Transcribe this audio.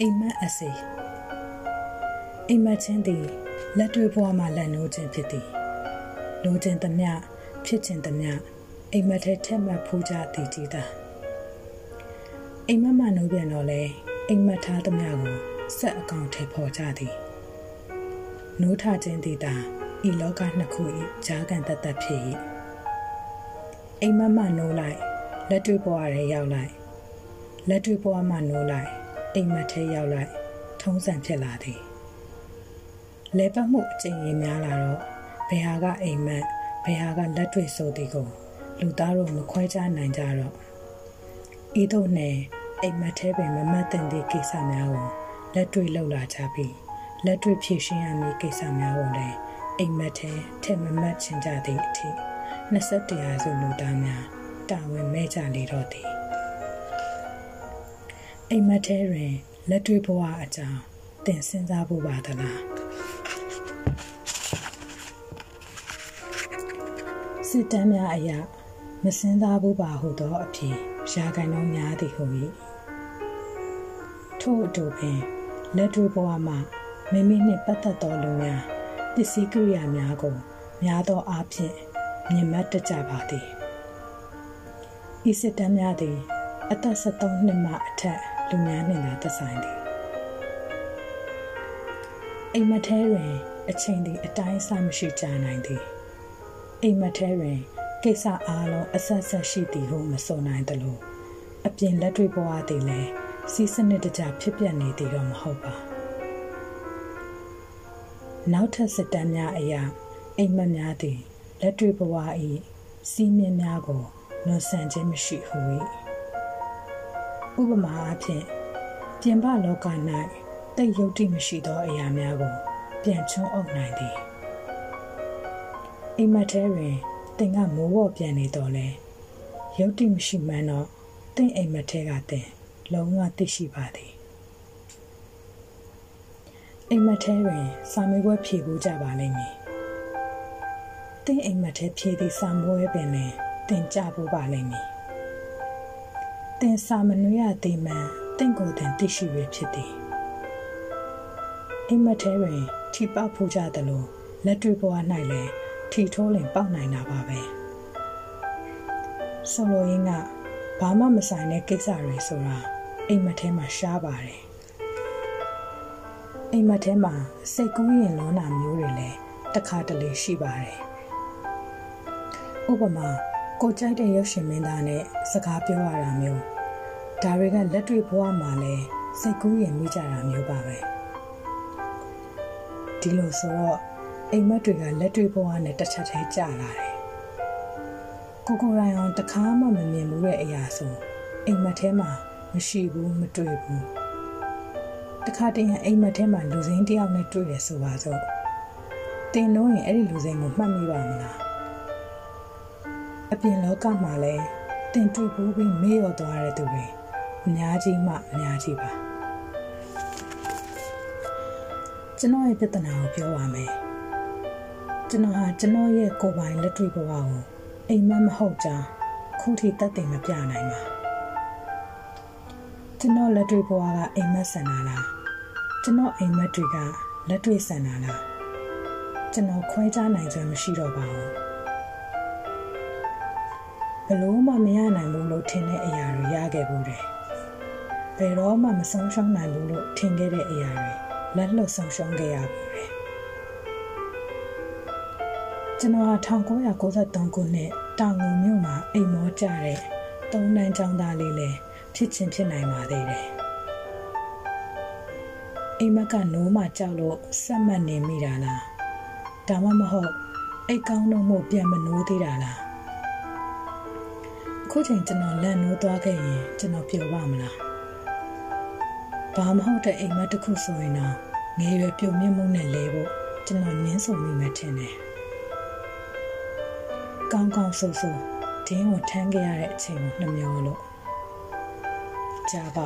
အိမ်မက်အစေအိမ်မက်ချင်းသည်လက်တွေ့ဘဝမှာလက်နိုးခြင်းဖြစ်သည်လိုခြင်းသမျှဖြစ်ခြင်းသမျှအိမ်မက်ထဲထက်မှတ်ဖိုးကြသည်ကြည်သာအိမ်မက်မှနိုးပြန်တော့လေအိမ်မက်ထားသမျှကိုဆက်အကောင်ထဲပေါ်ကြသည်နိုးထခြင်းသည်သာဤလောကနှစ်ခု၏ဂျာကန်တသက်ဖြစ်၏အိမ်မက်မှနိုးလိုက်လက်တွေ့ဘဝရဲရောက်လိုက်လက်တွေ့ဘဝမှနိုးလိုက် အိမ်မက်ထဲရောက်လိုက်ထုံးစံဖြစ်လာသည်လဲပတ်မှုအကျင့်ရင်များလာတော့ဘယ်ဟာကအိမ်မက်ဘယ်ဟာကလက်တွေ့ဆိုသည်ကိုလူသားတို့မခွဲခြားနိုင်ကြတော့ဤသို့နဲ့အိမ်မက်ထဲပင်မမတ်တင်သည့်ကိစ္စများကိုလက်တွေ့လှုပ်လာကြပြီးလက်တွေ့ဖြည့်ရှင်းရမည့်ကိစ္စများကိုလည်းအိမ်မက်ထဲထက်မမတ်ချင်ကြသည့်အထိ21ရာစုလူသားများတာဝန်မဲ့ကြလေတော့သည် အိမ်မက်ထဲတွင်လက်တွေ့ဘဝအကြောင်းသင်စဉ်းစားဖို့ပါသလားစစ်တမ်းများအရာမစင်သားဘူးပါဟုသောအဖြစ်ရာဂိုင်နှုန်းများသည်ဟု၏ထို့အတူပင်လက်တွေ့ဘဝမှာမိမိနှင့်ပတ်သက်သောလူများပစ္စည်းကိရိယာများကိုများသောအားဖြင့်မြင်မှတ်တကြပါသည်ဤစစ်တမ်းများသည်အသက်73နှစ်မှအထက် လူများနှင့်သာသက်ဆိုင်သည်အိမ်မထဲတွင် အချိန်သည်အတိုင်းအဆမရှိကြာနိုင်သည်အိမ်မထဲတွင်ကိစ္စအားလုံးအဆက်ဆက်ရှိသည်ဟုမဆိုနိုင်သလိုအပြင်လက်တွေ့ဘဝသည်လည်းစီးစနစ်တကျဖြစ်ပျက်နေသည်တော့မဟုတ်ပါနောက်ထပ်စစ်တမ်းများအရာအိမ်မက်များသည်လက်တွေ့ဘဝ၏စီးမြင်များကိုလွန်ဆန်ခြင်းမရှိဟု၏ ဥပမာအားဖြင့်ပြင်ပလောက၌တိတ်ယုတ်တိမရှိသောအရာများကို ပြန်ချွန်းအုပ်နိုင်သည်အိမ်မက်ထဲတွင်တင်ကမိုးဝပြန်နေတော့လဲယုတ်တိမရှိမှန်းတော့တင့်အိမ်မက်ထဲကတင်လုံးဝသိရှိပါသည်အိမ်မက်ထဲတွင်စာမေးပွဲဖြေဖို့ကြပါလိမ့်မည်တင့်အိမ်မက်ထဲဖြေသည့်စာမေးပွဲပင်လင်တင်ကြဖို့ပါလိမ့်မည် တင်စာမနွေရသေးမှန်တင့်ကိုယ်တင်သိရှိရဖြစ်သည်အိမ်မက်ထဲတွင်ထိပေါက်ဖို့ကြသလိုလက်တွေ့ဘဝ၌လည်းထီထိုးလင်ပေါက်နိုင်တာပါပဲဆိုလိုရင်းကဘာမှမဆိုင်တဲ့ကိစ္စတွေဆိုတာအိမ်မက်ထဲမှာရှားပါတယ်အိမ်မက်ထဲမှာစိတ်ကူးရင်လွန်တာမျိုးတွေလည်းတခါတလေရှိပါတယ်ဥပမာကိုကြိုက်တဲ့ရုပ်ရှင်မင်းသားနဲ့စကားပြောရတာမျိုး ဒါတွေကလက်တွေ့ဘဝမှာလည်းစိတ်ကူးရင်မိကြတာမျိုးပါပဲဒီလိုဆိုတော့အိမ်မက်တွေကလက်တွေ့ဘဝနဲ့တစ်ချက်တည်းကြာလာတယ်ကိုကိုရိုင်းအောင်တခါမှမမြင်ဘူးတဲ့အရာဆိုအိမ်မက်ထဲမှာမရှိဘူးမတွေ့ဘူးတခါတည်းအိမ်မက်ထဲမှာလူစိမ်းတယောက်နဲ့တွေ့ရဆိုပါစို့တင်တော့ရင်အဲ့ဒီလူစိမ်းကိုမှတ်မိပါမလားအပြင်လောကမှာလည်းတင်တွေ့ဘူးပြီးမေ့ရော်သွားတဲ့သူတွေ အများကြီးမှအများကြီးပါကျွန်တော်ရဲ့ပြဿနာကိုပြောပါမယ်ကျွန်တော်ဟာကျွန်တော်ရဲ့ကိုယ်ပိုင်လက်တွေ့ဘဝကိုအိမ်မက်မဟုတ်ကြောင်းခုထိတတ်သိမပြနိုင်ပါကျွန်တော်လက်တွေ့ဘဝကအိမ်မက်ဆန္ဒလားကျွန်တော်အိမ်မက်တွေကလက်တွေ့ဆန္ဒလားကျွန်တော်ခွဲခြားနိုင်စွမ်းမရှိတော့ပါဘူးဘလို့မှမရနိုင်ဘူးလို့ထင်တဲ့အရာတွေရခဲ့ဘူးတယ် ဘယ်တော့မှမဆုံးရှုံးနိုင်ဘူးလို့ထင်ခဲ့တဲ့အရာတွေလက်လွတ်ဆုံးရှုံးခဲ့ရဘူးတယ်ကျွန်တော်ဟာ1993ခုနှစ်တောင်ငူမြို့မှာအိမ်မောကြတဲ့သုံးတန်းကျောင်းသားလေးလည်းဖြစ်ချင်းဖြစ်နိုင်ပါသေးတယ်အိမ်မက်ကနိုးမှကြောက်လို့ဆက်မှတ်နေမိတာလားဒါမှမဟုတ်အိတ်ကောင်းတော့မို့ပြန်မနိုးသေးတာလားအခုချိန်ကျွန်တော်လက်နိုးသွားခဲ့ရင်ကျွန်တော်ပျော်ပါမလား ဘာမဟုတ်တဲ့အိမ်မက်တစ်ခုဆိုရင်တော့ငယ်ရွယ်ပြုံမြင့်မှုနဲ့လဲဖို့ကျွန်တော်ညင်းဆုံမိမှထင်တယ်။ကောင်းကောင်းဆိုးဆိုးဒင်းကိုထမ်းခဲ့ရတဲ့အချိန်ကိုနှမျောလို့ကြာပါ